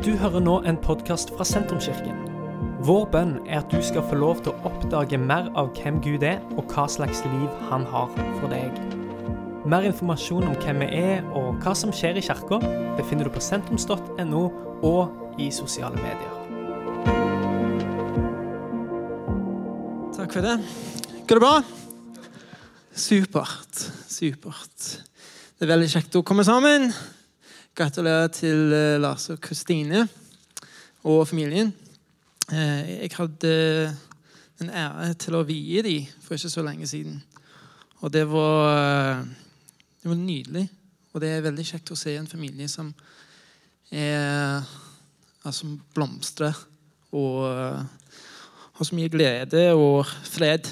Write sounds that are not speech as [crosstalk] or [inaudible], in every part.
Du hører nå en podkast fra Sentrumskirken. Vår bønn er at du skal få lov til å oppdage mer av hvem Gud er, og hva slags liv han har for deg. Mer informasjon om hvem vi er og hva som skjer i kirka, befinner du på sentrums.no og i sosiale medier. Takk for det. Går det bra? Supert. Supert. Det er veldig kjekt å komme sammen. Gratulerer til eh, Lars og Kristine og familien. Eh, Jeg hadde en ære til å vie dem for ikke så lenge siden. Og det var, det var nydelig. Og det er veldig kjekt å se en familie som er altså, blomstrer og eh, har så mye glede og fred.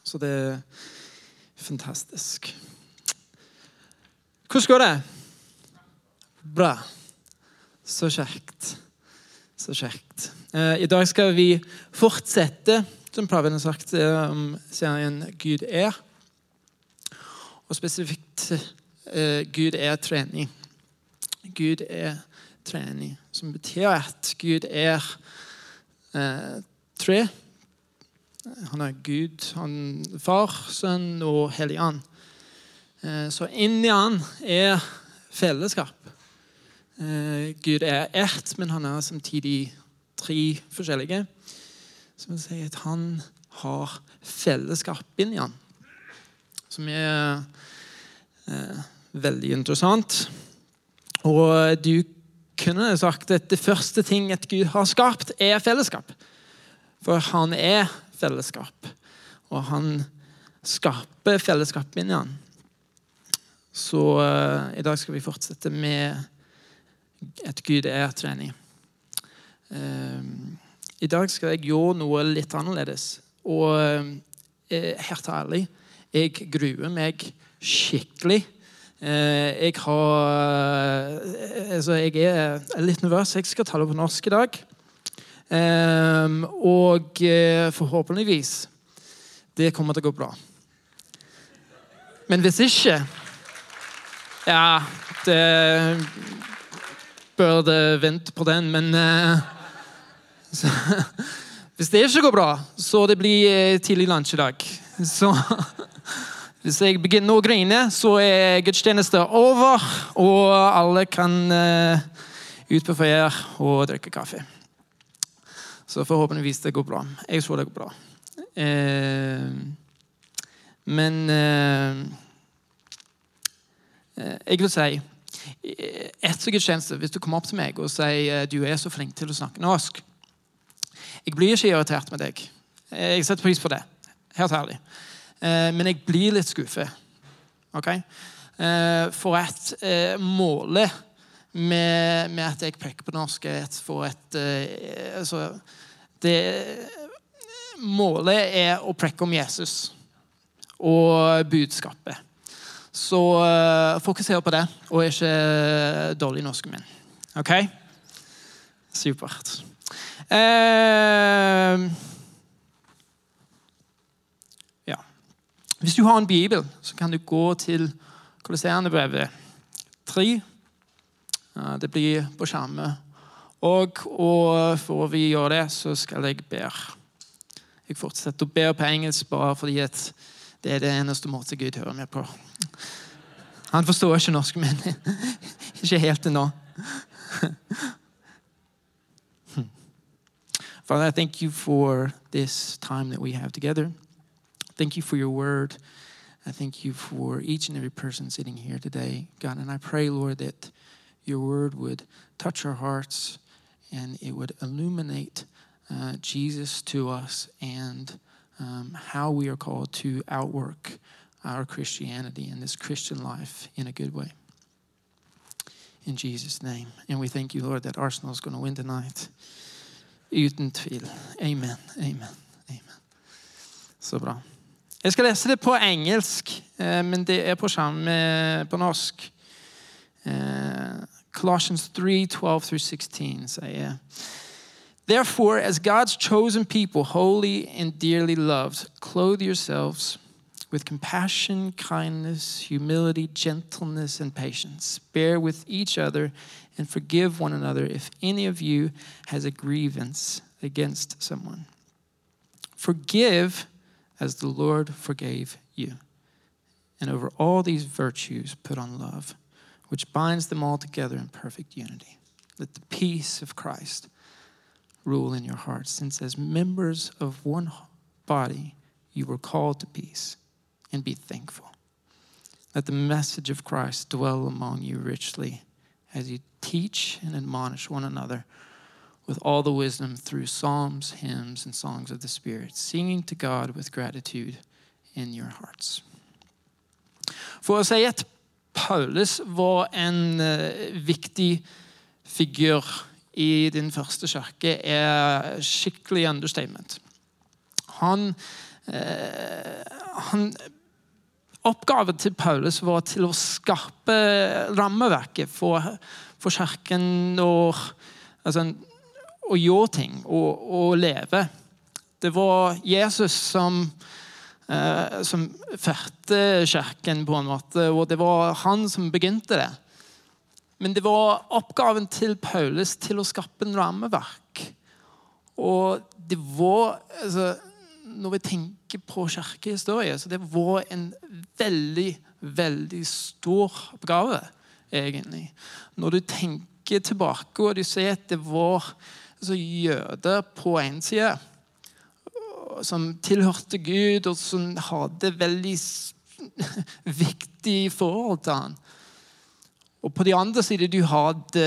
Så det er fantastisk. Hvordan går det? Bra. Så kjekt. Så kjekt. Eh, I dag skal vi fortsette, som Praven har sagt, eh, om serien Gud er. Og spesifikt eh, Gud er trening. Gud er trening, som betyr at Gud er eh, tre. Han er Gud, han er far, sønn og hellig and. Eh, så inni han er fellesskap. Eh, Gud er ett, men han er samtidig tre forskjellige. Som vil si at han har fellesskap inni han. Som er eh, veldig interessant. Og du kunne sagt at det første ting at Gud har skapt, er fellesskap. For han er fellesskap. Og han skaper fellesskap inni han. Så eh, i dag skal vi fortsette med et Gud er-trening. Uh, I dag skal jeg gjøre noe litt annerledes. Og uh, helt ærlig, jeg gruer meg skikkelig. jeg har Altså, jeg er litt nervøs. Jeg skal tale på norsk i dag. Og forhåpentligvis det kommer til å gå bra. Men hvis ikke Ja, det burde vente på den, men uh, så, Hvis det ikke går bra, så det blir tidlig lunsj i dag. Så hvis jeg begynner å grine, så er gudstjenesten over, og alle kan uh, ut på ferie og drikke kaffe. Så forhåpentligvis det går bra. Jeg tror det går bra. Uh, men uh, jeg vil si Etter gudstjeneste, hvis du kommer opp til meg og sier du er så flink til å snakke norsk Jeg blir ikke irritert med deg. Jeg setter pris på det. Helt ærlig. Eh, men jeg blir litt skuffet. Okay? For at målet med, at jeg peker på norsk for et uh, altså, det, Målet er å prekke om Jesus og budskapet. Så uh, fokuser på det, og er ikke dårlig i norsken min. OK? Supert. Uh, ja. Hvis du har en bibel, så kan du gå til kolosserende brevet 3. Det blir på skjermen. Og, og for vi gjør det, så skal jeg be. Jeg fortsetter å be på engelsk bare fordi det er det eneste måte Gud hører meg på. Han forstår ikke norsk, men [laughs] ikke helt ennå. [laughs] Father, I thank you for this time that we have together. Thank you for your word. I thank you for each and every person sitting here today, God. And I pray, Lord, that your word would touch our hearts and it would illuminate uh, Jesus to us and um, how we are called to outwork our Christianity and this Christian life in a good way. In Jesus' name. And we thank you, Lord, that Arsenal is going to win tonight. Uten tvil. Amen. Amen. Amen. Så bra. Jeg skal lese det på engelsk, eh, men det er på skjerm eh, på norsk. Eh, Colossians 3 12 through 16 say, Therefore, as God's chosen people, holy and dearly loved, clothe yourselves with compassion, kindness, humility, gentleness, and patience. Bear with each other and forgive one another if any of you has a grievance against someone. Forgive as the Lord forgave you. And over all these virtues, put on love, which binds them all together in perfect unity. Let the peace of Christ rule in your hearts, since as members of one body, you were called to peace and be thankful. Let the message of Christ dwell among you richly as you teach and admonish one another with all the wisdom through psalms, hymns, and songs of the Spirit, singing to God with gratitude in your hearts. For å si at Paulus var en uh, viktig figur i din første kirke, er skikkelig understatement. Han, eh, han Oppgaven til Paulus var til å skape rammeverket for, for kirken og altså, og gjøre ting og, og, leve. Det var Jesus som, eh, som førte kirken, på en måte, og det var han som begynte det. Men det var oppgaven til Paulus til å skape en rammeverk. Og det var altså, Når vi tenker på kirkehistorie, så det var en veldig, veldig stor oppgave, egentlig. Når du tenker tilbake og du ser at det var altså, jøder på én side som tilhørte Gud, og som hadde veldig [laughs] viktig forhold til han. Og på de andre sider du hadde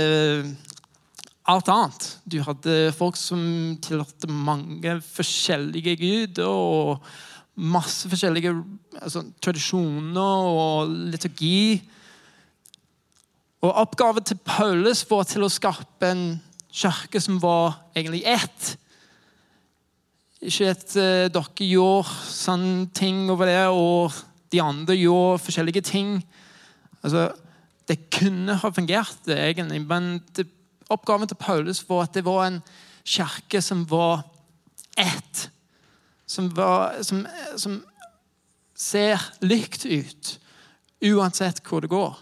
alt annet. Du hadde folk som tilhørte mange forskjellige guder og masse forskjellige altså, tradisjoner og liturgi. Og Oppgaven til Paulus var til å skape en kirke som var egentlig ett. Ikke at uh, dere gjorde sånne ting over det, og de andre gjorde forskjellige ting. Altså, det kunne ha fungert, egentlig, men det, oppgaven til Paulus var at det var en kirke som var ett. Som, var, som, som ser likt ut uansett hvor det går.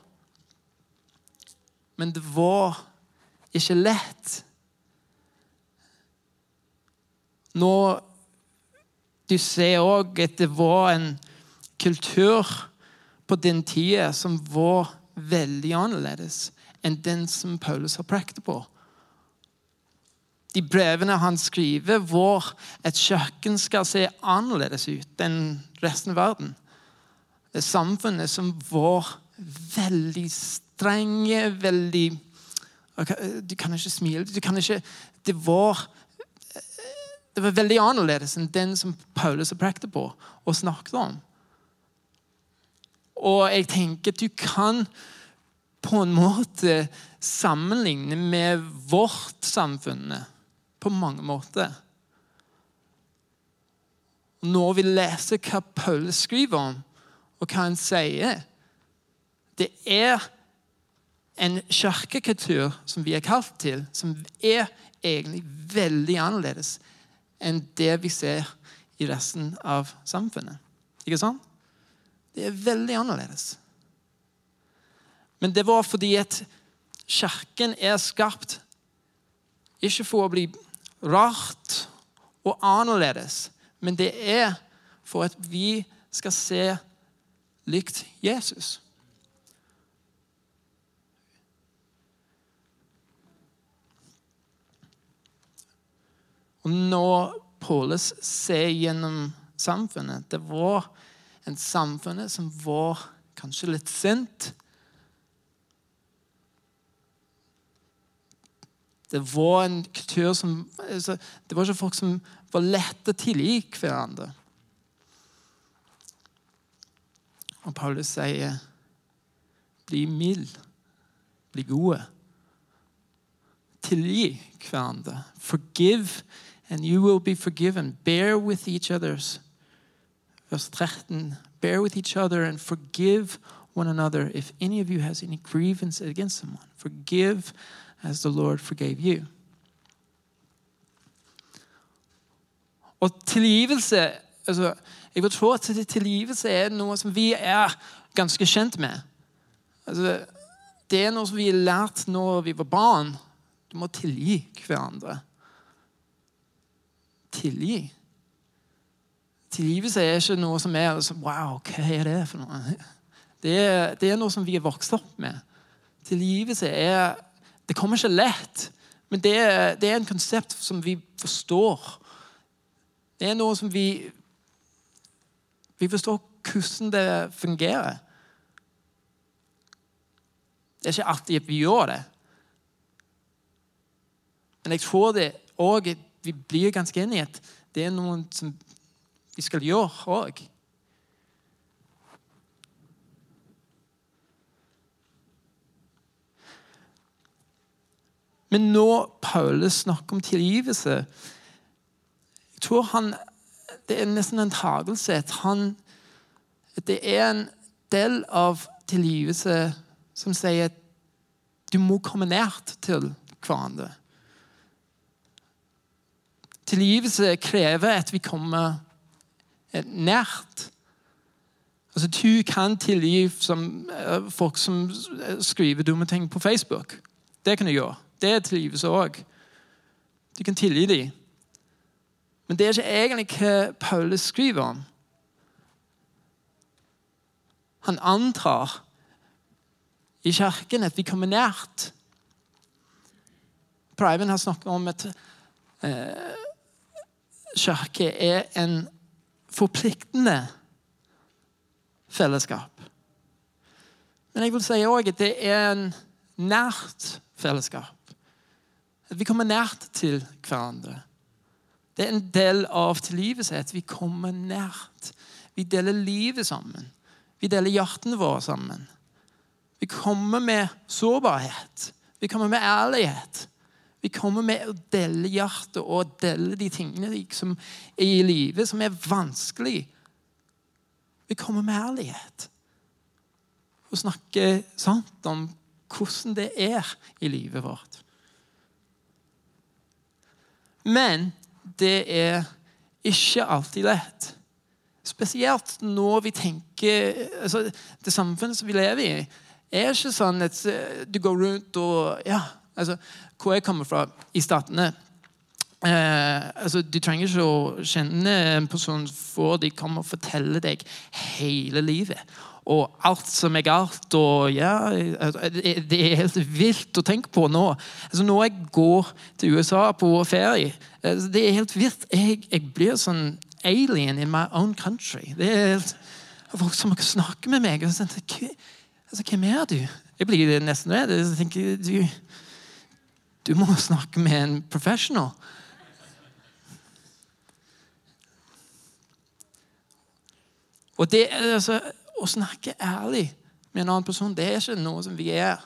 Men det var ikke lett. Nå Du ser òg at det var en kultur på den tida som var veldig annerledes enn den som Paulus har prekt på. De brevene han skriver, var et kjøkken skal se annerledes ut enn resten av verden. Det samfunnet som var veldig strenge, veldig du kan ikke smile. Du kan ikke Det var det var veldig annerledes enn den som Paulus prekte på og snakket om. Og jeg tenker at du kan på en måte sammenligne med vårt samfunn på mange måter. Når vi leser hva Paulus skriver om, og hva han sier Det er en kirkekultur som vi er kalt til, som er egentlig veldig annerledes enn det vi ser i resten av samfunnet. Ikke sant? Det er veldig annerledes. Men det var fordi at kirken er skapt ikke for å bli rart og annerledes, men det er for at vi skal se likt Jesus. Og når Paulus ser gjennom samfunnet Det var en samfunnet som var kanskje litt sint. Det var en kultur som altså, Det var ikke folk som var lette å tilgi hverandre. Og Paulus sier, 'Bli mild. Bli gode.' Tilgi hverandre. Forgive and you will be forgiven. Bear with each other's. Vers 13. Bear with each other and forgive one another if any of you has any grievance against someone. Forgive as the Lord forgave you. Og tilgivelse altså, Jeg vil tro at tilgivelse er noe som vi er ganske kjent med. Altså, det er noe som vi har lært når vi var barn. Du må tilgi hverandre. Tilgi. Tilgivelse er ikke noe som er altså, Wow, hva er det for noe? Det er, det er noe som vi er vokst opp med. Tilgivelse er Det kommer ikke lett, men det det er en konsept som vi forstår. Det er noe som vi Vi forstår hvordan det fungerer. Det er ikke alltid vi gjør det. Men jeg tror det òg Vi blir ganske enige i at det er noe som vi skal gjøre òg. Men når Paulus snakker om tilgivelse jeg tror han, Det er nesten en tagelse at han Det er en del av tilgivelse som sier at du må komme nært til hverandre. Tilgivelse krever at vi kommer nært. Altså, Du kan tilgi som, eh, folk som skriver dumme ting på Facebook. Det kan du gjøre. Det tilgivelse òg. Du kan tilgi dem. Men det er ikke egentlig hva Paulus skriver om. Han antar i kirken at vi kommer nært. Priven har snakket om at eh, kirke er en forpliktende fellesskap. Men jeg vil si òg at det er en nært fellesskap. At vi kommer nært til hverandre. Det er en del av tilgivelse at vi kommer nært. Vi deler livet sammen. Vi deler hjertene våre sammen. Vi kommer med sårbarhet. Vi kommer med ærlighet. Vi kommer med å dele hjertet og dele de tingene som er i livet, som er vanskelig. Vi kommer med ærlighet og snakker sant om hvordan det er i livet vårt. Men det er ikke alltid lett. Spesielt når vi tenker altså, Det samfunnet som vi lever i, er ikke sånn at eh, du går rundt og ja, altså, Hvor jeg kommer fra, i Statene eh, altså, Du trenger ikke å kjenne en person før de kommer og forteller deg hele livet. Og alt som er galt. og ja, altså, Det er helt vilt å tenke på nå. Altså, når jeg går til USA på ferie, altså, det er helt vilt. Jeg, jeg blir sånn alien in my own country. Det er helt, folk som snakker med meg. og sånn, altså, Hvem er du? Jeg blir nesten redd. Jeg tenker, du, du må snakke med en professional. Og det, altså, Å snakke ærlig med en annen person det er ikke noe som vi er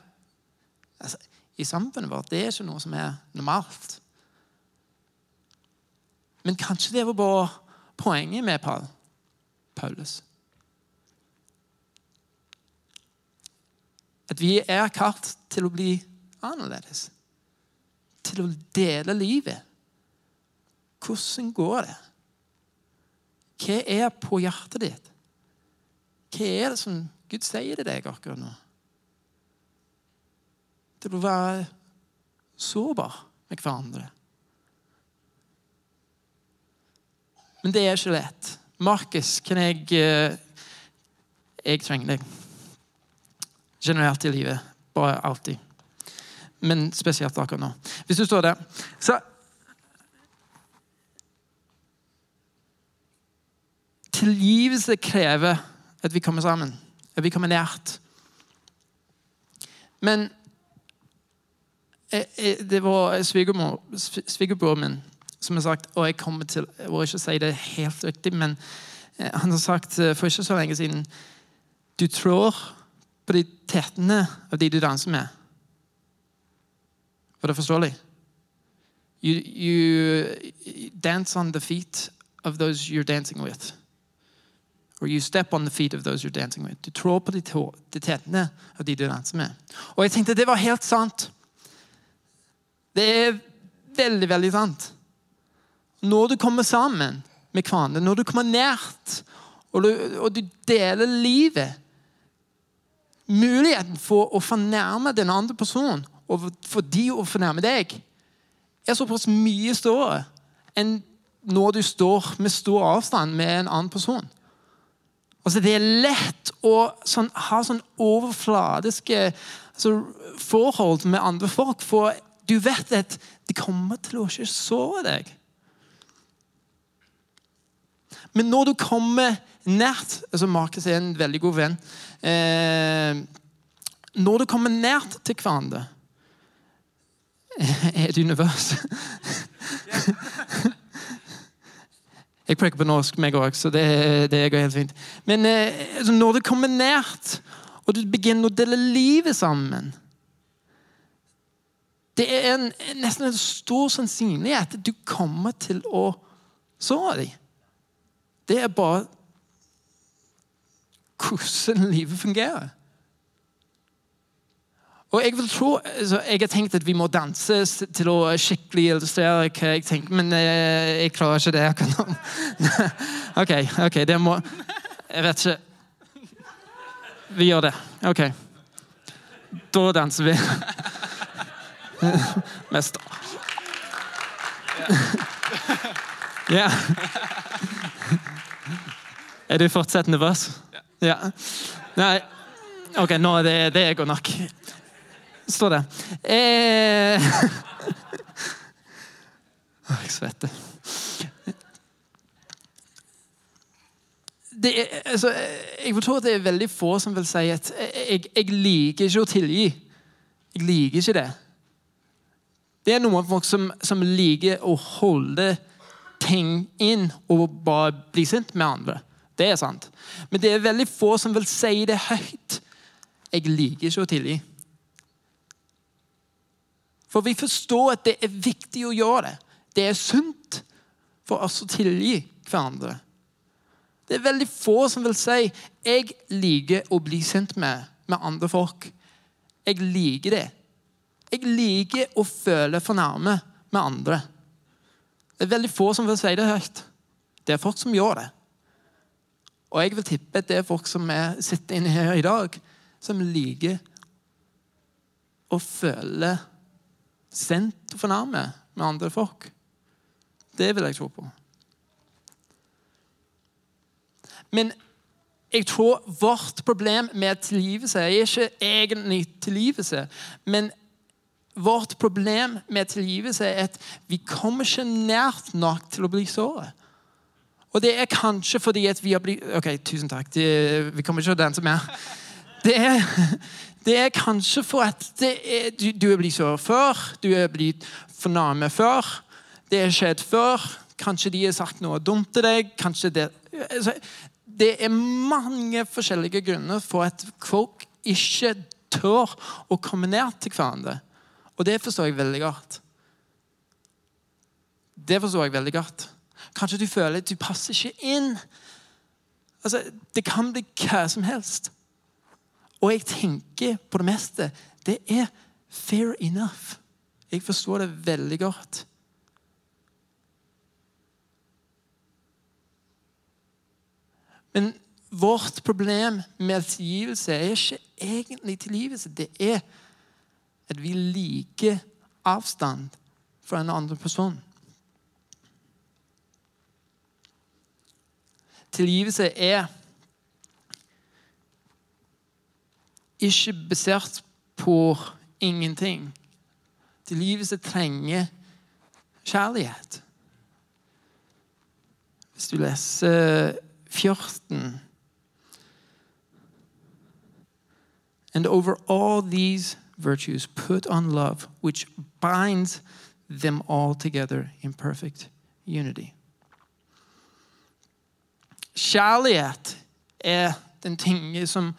altså, i samfunnet vårt. Det er ikke noe som er normalt. Men kanskje det var bare poenget med Paul, Paulus. At vi er kalt til å bli annerledes. Til å dele livet. Hvordan går det? Hva er på hjertet ditt? Hva er det som Gud sier til deg akkurat nå? Til å være sårbar med hverandre. Men det er ikke lett. Markus, kan jeg eh, Jeg trenger deg generelt i livet. Bare alltid. Men spesielt akkurat nå. Hvis du står der Så Tilgivelse krever at vi kommer sammen. At vi kommer nært. Men eh, eh, det var svigerbroren min som har sagt Og jeg kommer til å ikke si det helt riktig, men eh, han har sagt for ikke så lenge siden Du tror på de tettene av de du danser med. Var det forståelig? You, you dance on the feet of those you're dancing with. Or you step on the feet of those you're dancing with. Du trår på de, de tetene av de du danser med. Og jeg tenkte det var helt sant. Det er veldig, veldig sant. Når du kommer sammen med hverandre, når du kommer nært, og du, og du deler livet Muligheten for å fornærme den andre personen, og for de å fornærme deg, er såpass mye større enn når du står med stor avstand med en annen person. Altså, det er lett å sånn, ha sånn overfladiske altså, forhold med andre folk, for du vet at de kommer til å ikke såre deg. Men når du kommer nært altså Markus er en veldig god venn. Eh, når du kommer nært til hverandre [laughs] Er et univers. [laughs] Jeg preker på norsk, meg òg, så det, det, går helt fint. Men eh, altså når du kommer nært, og du begynner å dele livet sammen Det er en, nesten en stor sannsynlighet at du kommer til å såre dem. Det er bare hvordan livet fungerer. Og Jeg vil tro, altså, jeg har tenkt at vi må danse til å skikkelig illustrere hva jeg tenker, men jeg, jeg klarer ikke det akkurat nå. [laughs] OK, ok, det må Jeg vet ikke Vi gjør det. OK. Da danser vi. [laughs] Mest [laughs] Ja. Er du fortsatt nervøs? Ja. Nei. OK, nå er det, det og nok. Står det. Eh... [laughs] Jeg svetter. Det er, altså, jeg tror at det er veldig få som vil si at jeg, jeg liker ikke å tilgi. Jeg liker ikke det. Det er noen folk som, som liker å holde ting inn og bare bli sint med andre. Det er sant. Men det er veldig få som vil si det høyt. Jeg liker ikke å tilgi. For vi forstår at det er viktig å gjøre det. Det er sunt for oss å tilgi hverandre. Det er veldig få som vil si 'jeg liker å bli sint med, med andre folk'. Jeg liker det. Jeg liker å føle fornærme med andre. Det er veldig få som vil si det høyt. Det er folk som gjør det. Og jeg vil tippe at det er folk som er, sitter inne her i dag, som liker å føle sendt og fornærme med andre folk. Det vil jeg tro på. Men jeg tror vårt problem med tilgivelse er ikke egentlig tilgivelse. Men vårt problem med tilgivelse er at vi kommer ikke nært nok til å bli såret. Og det er kanskje fordi at vi har blitt Ok, tusen takk. Det, vi kommer ikke til å danse mer. Det er, det er kanskje for at er, du, du, er blitt såret før. Du er blitt fornærmet før. Det har skjedd før. Kanskje de har sagt noe dumt til deg. Kanskje det altså, Det er mange forskjellige grunner for at folk ikke tør å komme ned til hverandre. Og det forstår jeg veldig godt. Det forstår jeg veldig godt. Kanskje du føler at du passer ikke inn. Altså, Det kan bli hva som helst. Og jeg tenker på det meste det er fair enough. Jeg forstår det veldig godt. Men vårt problem med tilgivelse er ikke egentlig tilgivelse. Det er at vi liker avstand fra en annen person. Tilgivelse er ikke basert på ingenting. Det livet som trenger kjærlighet. Hvis du leser 14 And over all these virtues, put on love, which binds them all together in perfect unity. Kjærlighet er den tingen som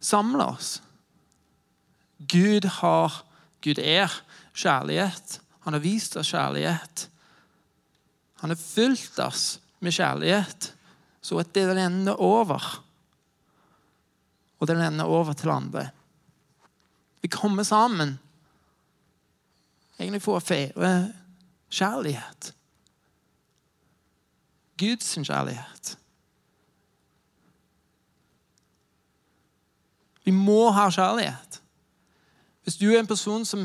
samler oss. Gud har Gud er kjærlighet. Han har vist oss kjærlighet. Han har fylt oss med kjærlighet, så at det renner over. Og det renner over til andre. Vi kommer sammen egentlig for å feire kjærlighet. Guds kjærlighet. Vi må ha kjærlighet. Hvis du er en person som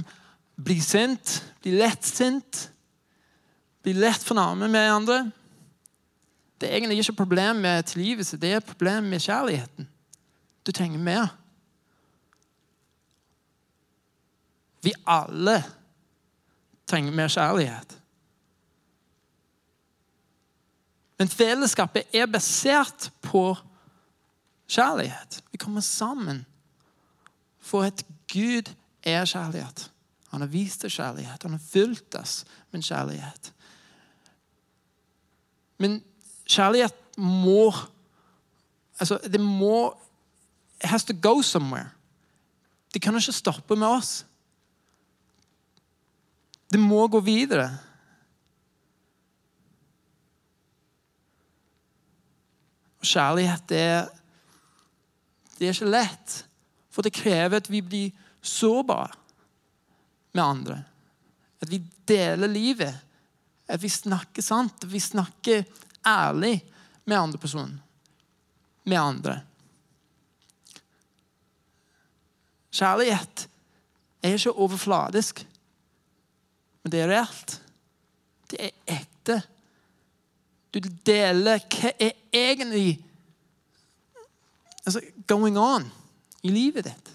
blir sint, blir lett sint, blir lett fornærmet med andre Det er egentlig ikke et problem med tilgivelse, det er et problem med kjærligheten. Du trenger mer. Vi alle trenger mer kjærlighet. Men fellesskapet er basert på kjærlighet. Vi kommer sammen for at Gud er kjærlighet. Han har vist oss kjærlighet. Han har fylt oss med kjærlighet. Men kjærlighet må Altså, det må It has to go somewhere. Det kan ikke stoppe med oss. Det må gå videre. Kjærlighet det det er ikke lett, for det krever at vi blir sårbare med andre. At vi deler livet. At vi snakker sant. At vi snakker ærlig med andre personer. Med andre. Kjærlighet er ikke overfladisk, men det er reelt. Det er ekte. Du deler hva er egentlig altså, going on i livet ditt.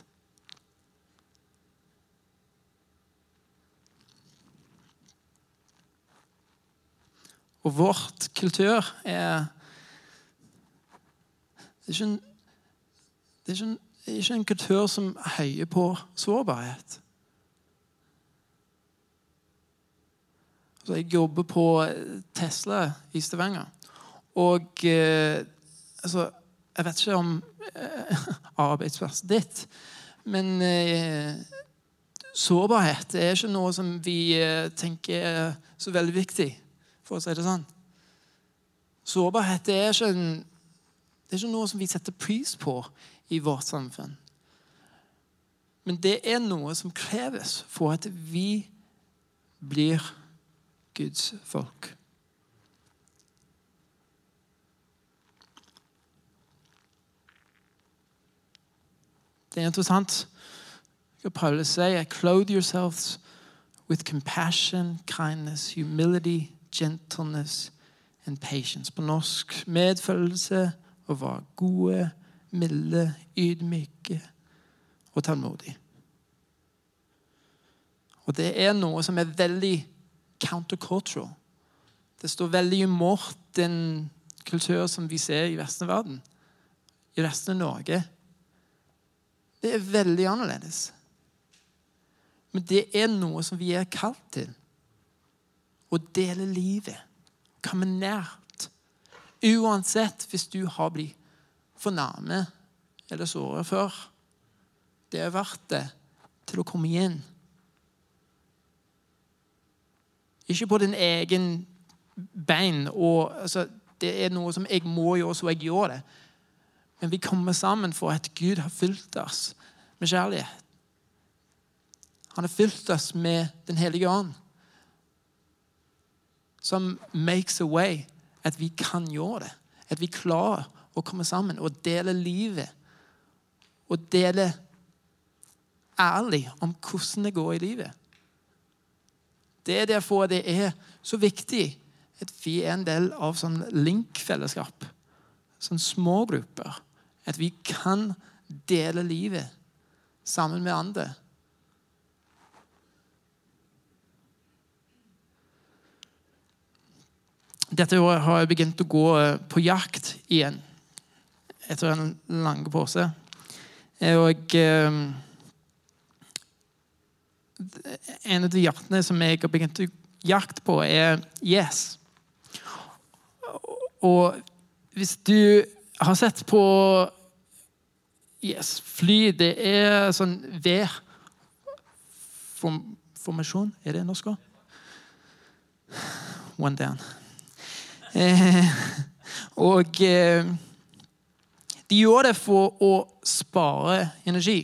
Og vårt kultur er Det er ikke en, det er ikke en, det er ikke en kultur som heier på sårbarhet. Så jeg jobber på Tesla i Stavanger. Og eh, altså Jeg vet ikke om [laughs] arbeidsplassen ditt, men eh, sårbarhet er ikke noe som vi eh, tenker er så veldig viktig, for å si det sånn. Sårbarhet er ikke, en, det er ikke noe som vi setter pris på i vårt samfunn. Men det er noe som kreves for at vi blir Guds folk. Det er interessant. Paulus sier, Clothe yourselves with compassion, kindness, humility, gentleness and patience. På norsk medfølelse, å være gode, milde, ydmyke og tålmodige. Og det er noe som er veldig countercultural. Det står veldig imot den kultur som vi ser i resten av verden. I resten av Norge. Det er veldig annerledes. Men det er noe som vi er kalt til. Å dele livet. Komme nært. Uansett hvis du har blitt fornærmet eller såret før. Det er verdt det til å komme igjen. Ikke på din egen bein. Og, altså, det er noe som jeg må gjøre, så jeg gjør det. Men vi kommer sammen for at Gud har fylt oss med kjærlighet. Han har fylt oss med Den hellige ånd. Som makes a way at vi kan gjøre det. At vi klarer å komme sammen og dele livet. Og dele ærlig om hvordan det går i livet. Det er derfor det er så viktig at vi er en del av sånn link-fellesskap. Sånn små grupper. At vi kan dele livet sammen med andre. Dette året har jeg begynt å gå eh, på jakt igjen etter en lang pause. Og eh, en av de hjertene som jeg har begynt å jakte på, er Yes. Og hvis du har sett på Yes, fly, det er sånn V-formasjon. Er det norsk òg? One down. Eh, og eh, de gjør det for å spare energi.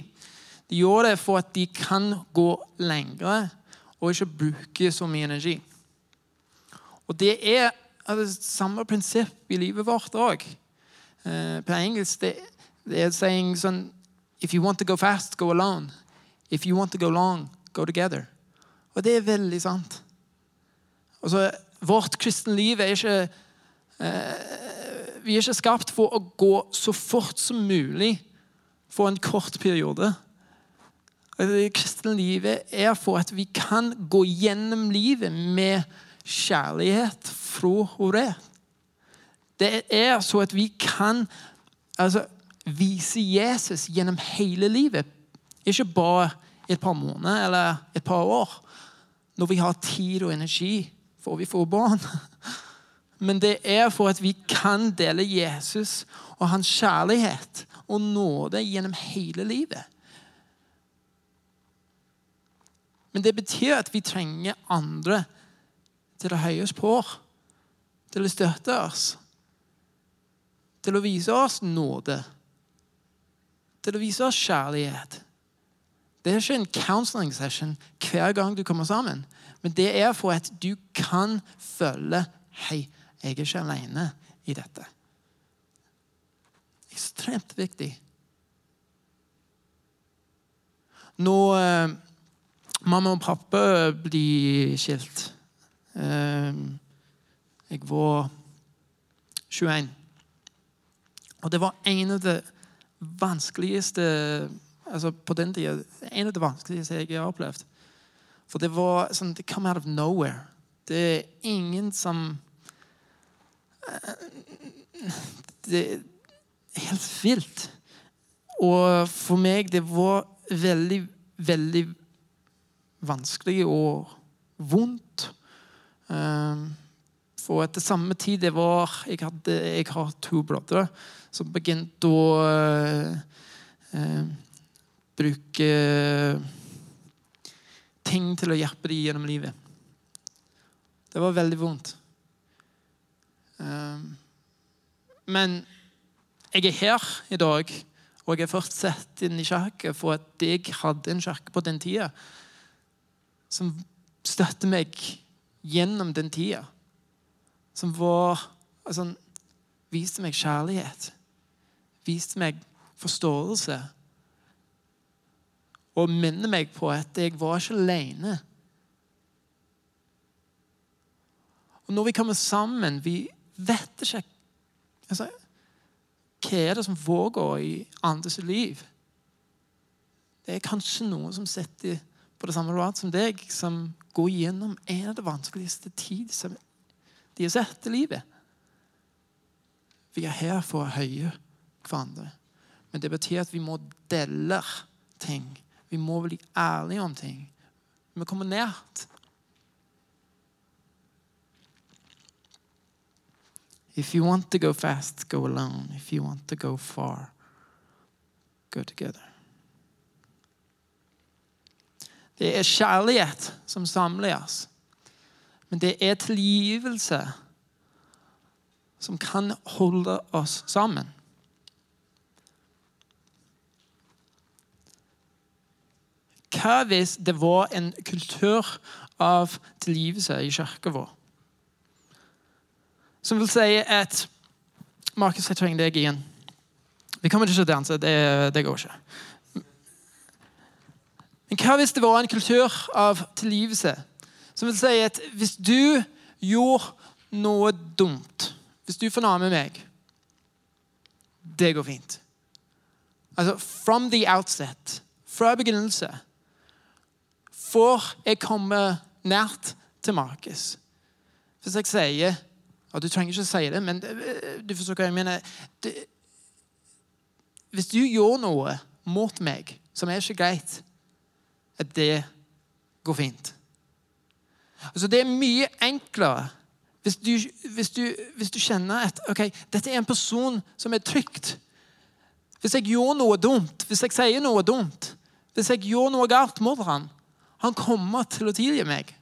De gjør det for at de kan gå lengre og ikke bruke så mye energi. Og det er det samme prinsipp i livet vårt òg. på engelsk det, er saying son, If you want to go fast, go alone. If you want to go long, go together. Og det er veldig sant. Altså, vårt kristenliv er ikke eh, Vi er ikke skapt for å gå så fort som mulig for en kort periode. Det kristne livet er for at vi kan gå gjennom livet med kjærlighet fra Horé. Det er så at vi kan altså, vise Jesus gjennom hele livet. Ikke bare et par måneder eller et par år. Når vi har tid og energi, får vi få barn. [laughs] Men det er for at vi kan dele Jesus og hans kjærlighet og nåde gjennom hele livet. Men det betyr at vi trenger andre til å høye oss på, til å støtte oss, til å vise oss nåde, til å vise oss kjærlighet. Det er ikke en counseling session hver gang du kommer sammen, men det er for at du kan føle Hei, jeg er ikke alene i dette. Ekstremt viktig. Når eh, mamma og pappa blir skilt eh, Jeg var 21. Og det var en av de vanskeligste altså På den tida en av de vanskeligste jeg har opplevd. For det var sånn Det come out of nowhere. Det er ingen som Det er helt vilt. Og for meg det var veldig, veldig vanskelig og vondt. Ehm, for etter samme tid det var Jeg, hadde, jeg har to brødre som begynte å eh, bruke ting til å hjelpe dem gjennom livet. Det var veldig vondt. Eh, men jeg er her i dag, og jeg er fortsatt inn i kirke for at jeg hadde en kirke på den tida som støtter meg gjennom den tida. Som var altså, Viste meg kjærlighet. Viste meg forståelse og minner meg på at jeg var ikke alene. Og når vi kommer sammen, vi vet ikke altså, Hva er det som foregår i andres liv? Det er kanskje noen som sitter på det samme rad som deg, som går gjennom en av de vanskeligste tid som de har sett i livet. Vi er her for å høye hverandre. Men det betyr at vi må dele ting vi må bli ærlige om ting. Vi kommer nært. If you want to go fast, go alone. If you want to go far, go together. Det er kjærlighet som samler oss. Men det er tilgivelse som kan holde oss sammen. Hva hvis det var en kultur av tilgivelse i kirka vår? Som vil si at Markus, jeg trenger deg igjen. Vi kommer ikke til å danse. Det, det går ikke. Men hva hvis det var en kultur av tilgivelse? Som vil si at hvis du gjorde noe dumt Hvis du fornærmer meg Det går fint. Altså from the outset, fra begynnelse får jeg komme nært til Markus. Hvis jeg sier og Du trenger ikke å si det, men du forstår hva jeg mener. Det, hvis du gjør noe mot meg som er ikke greit, at det går fint. Altså, det er mye enklere hvis du, hvis, du, hvis du, kjenner at ok, dette er en person som er trygt. Hvis jeg gjør noe dumt, hvis jeg sier noe dumt, hvis jeg gjør noe galt mot ham, han kommer til å tilgi meg.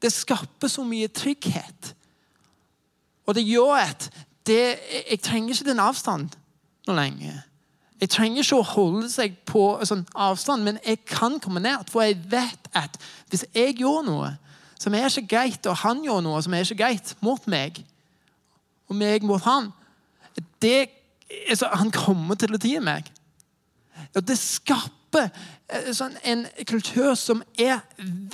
Det skaper så mye trygghet. Og det gjør at det, jeg trenger ikke den avstanden noe lenger. Jeg trenger ikke å holde seg på sånn avstand, men jeg kan komme nært. For jeg vet at hvis jeg gjør noe, som er ikke greit, og han gjør noe som er ikke greit mot meg, og meg mot han, det, altså, han kommer til å tie meg. Og det skaper eh, sånn, en kultur som er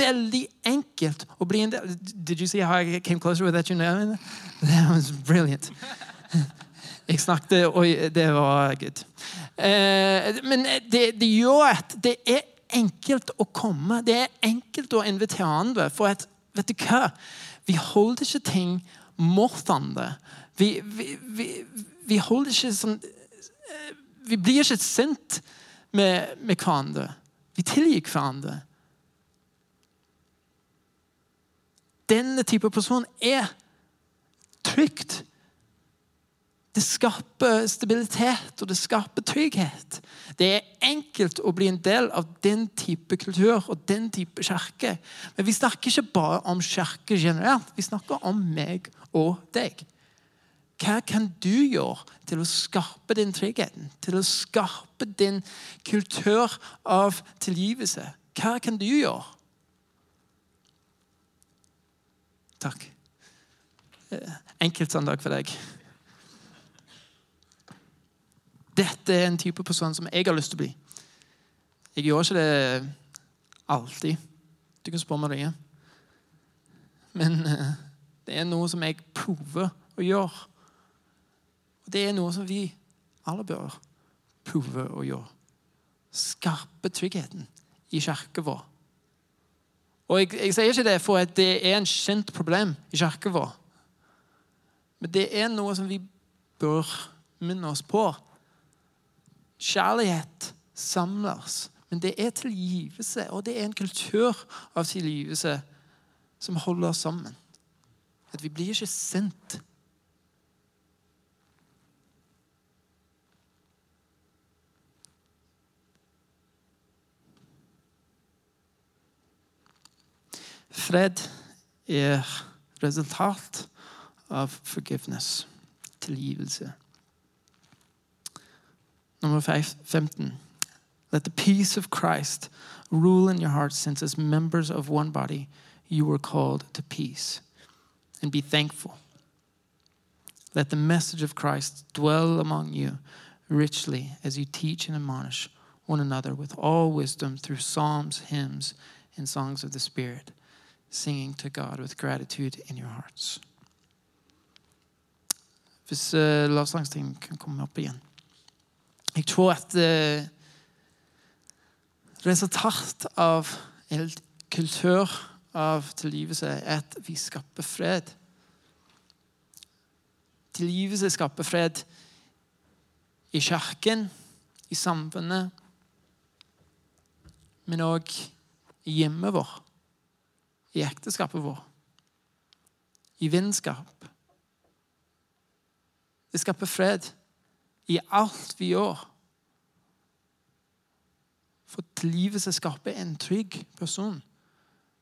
veldig enkelt å bli en del Did you see how I came closer with that? You know? That was brilliant. [laughs] Jeg snakket, og det var good. Eh, men det, det, gjør at det er enkelt å komme. Det er enkelt å invitere andre. For at, vet du hva? Vi holder ikke ting mot andre. Vi, vi, vi, vi holder ikke sånn eh, Vi blir ikke sint med, med hverandre. Vi tilgir hverandre. Denne type person er trygt det skaper stabilitet, og det skaper trygghet. Det er enkelt å bli en del av den type kultur og den type kirke. Men vi snakker ikke bare om kirke generelt. Vi snakker om meg og deg. Hva kan du gjøre til å skape den tryggheten? Til å skape din kultur av tilgivelse? Hva kan du gjøre? Takk. Enkelt søndag for deg. Dette er en type person som jeg har lyst til å bli. Jeg gjør ikke det alltid. Du kan spørre meg det. Men uh, det er noe som jeg prøver å gjøre. Og det er noe som vi alle bør prøve å gjøre. Skarpe tryggheten i kirka vår. Og jeg, jeg, sier ikke det for at det er en kjent problem i kirka vår. Men det er noe som vi bør minne oss på Kjærlighet samler oss. Men det er tilgivelse, og det er en kultur av tilgivelse som holder oss sammen. At vi blir ikke sint. Fred er resultat av forgiveness, tilgivelse. Nummer 15. Let the peace of Christ rule in your hearts, since as members of one body you were called to peace. And be thankful. Let the message of Christ dwell among you richly as you teach and admonish one another with all wisdom through psalms, hymns, and songs of the Spirit, singing to God with gratitude in your hearts. Hvis uh, lovsangsteam kan komme opp igjen. Jeg tror at eh, resultatet av en kultur av tilgivelse er at vi skaper fred. Tilgivelse skaper fred i kirken, i samfunnet, men òg i hjemmet vår, i ekteskapet vår, i vennskap. Det skaper fred i alt vi gjør. For livet skal skape en trygg person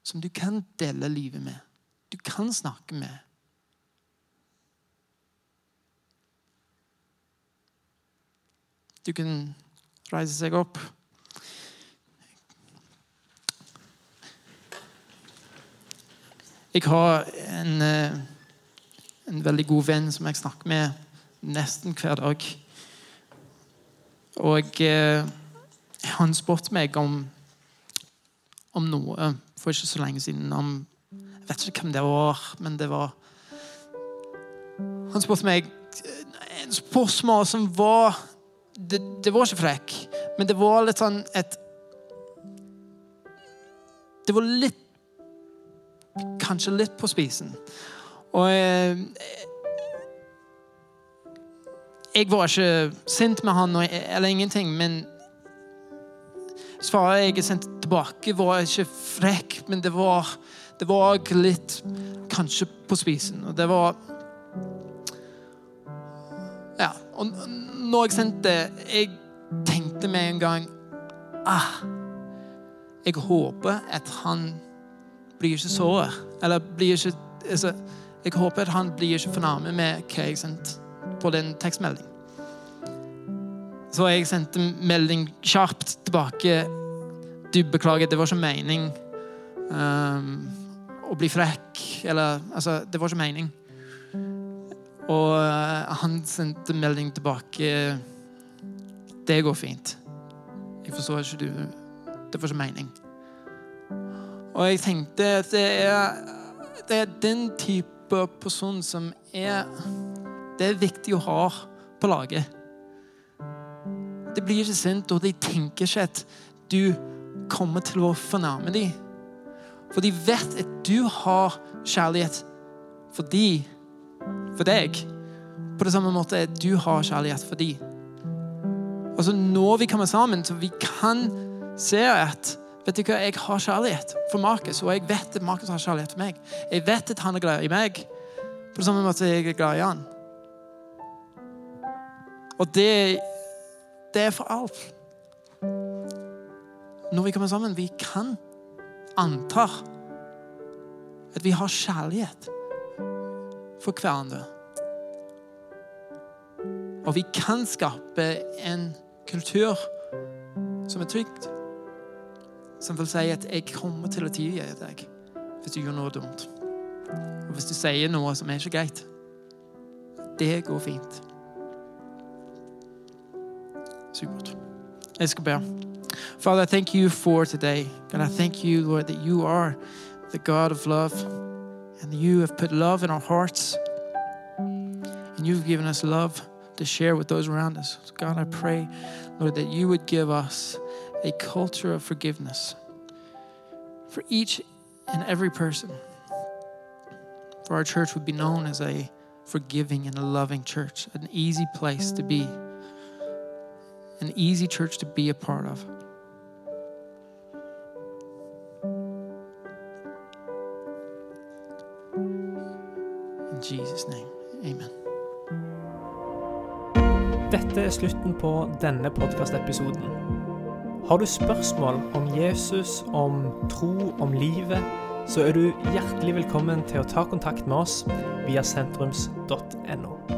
som du kan dele livet med. Du kan snakke med. Du kan reise seg opp. Jeg har en, eh, en veldig god venn som jeg snakker med nesten hver dag. Og eh, han spurte meg om, om noe for ikke så lenge siden. Om, jeg vet ikke hvem det var, men det var Han spurte meg en spørsmål som var det, det, var ikke frekk, men det var litt sånn et Det var litt Kanskje litt på spisen. Og eh, jeg var ikke sint med han eller ingenting, men svaret jeg sendte tilbake, var ikke frekk, men det var, det var litt kanskje på spisen. Og det var Ja. Og når jeg sendte Jeg tenkte med en gang ah, Jeg håper at han blir ikke såret. Eller blir ikke altså, Jeg håper at han blir ikke fornærmet med hva jeg sendte på den tekstmeldingen. Så jeg sendte melding kjapt tilbake. Du, beklager, det var ikke mening. Um, å bli frekk. Eller Altså, det var ikke mening. Og uh, han sendte melding tilbake. Det går fint. Jeg forstår ikke du Det var ikke mening. Og jeg tenkte at det er, det er den type person som er Det er viktig å ha på laget. Det blir ikke sint, og de tenker ikke at du kommer til å fornærme dem. For de vet at du har kjærlighet for de, for deg. På det samme måte at du har kjærlighet for de. Altså Når vi kommer sammen, så vi kan se at vet du hva, jeg har kjærlighet for Markus, og jeg vet at Markus har kjærlighet for meg. Jeg vet at han er glad i meg, på det samme måte jeg er glad i han. Og det, det er for alt. Når vi kommer sammen, vi kan anta at vi har kjærlighet for hverandre. Og vi kan skape en kultur som er trygt. Som vil si at 'jeg kommer til å tilgi deg hvis du gjør noe dumt'. Og hvis du sier noe som er ikke greit. Det går fint. Supert. Jeg skal be. Father, I thank you for today. God, I thank you, Lord, that you are the God of love. And you have put love in our hearts. And you've given us love to share with those around us. God, I pray, Lord, that you would give us a culture of forgiveness for each and every person. For our church would be known as a forgiving and a loving church, an easy place to be, an easy church to be a part of. In Jesus' name, amen. Dette er slutten på denne podkastepisoden. Har du spørsmål om Jesus, om tro, om livet, så er du hjertelig velkommen til å ta kontakt med oss via sentrums.no.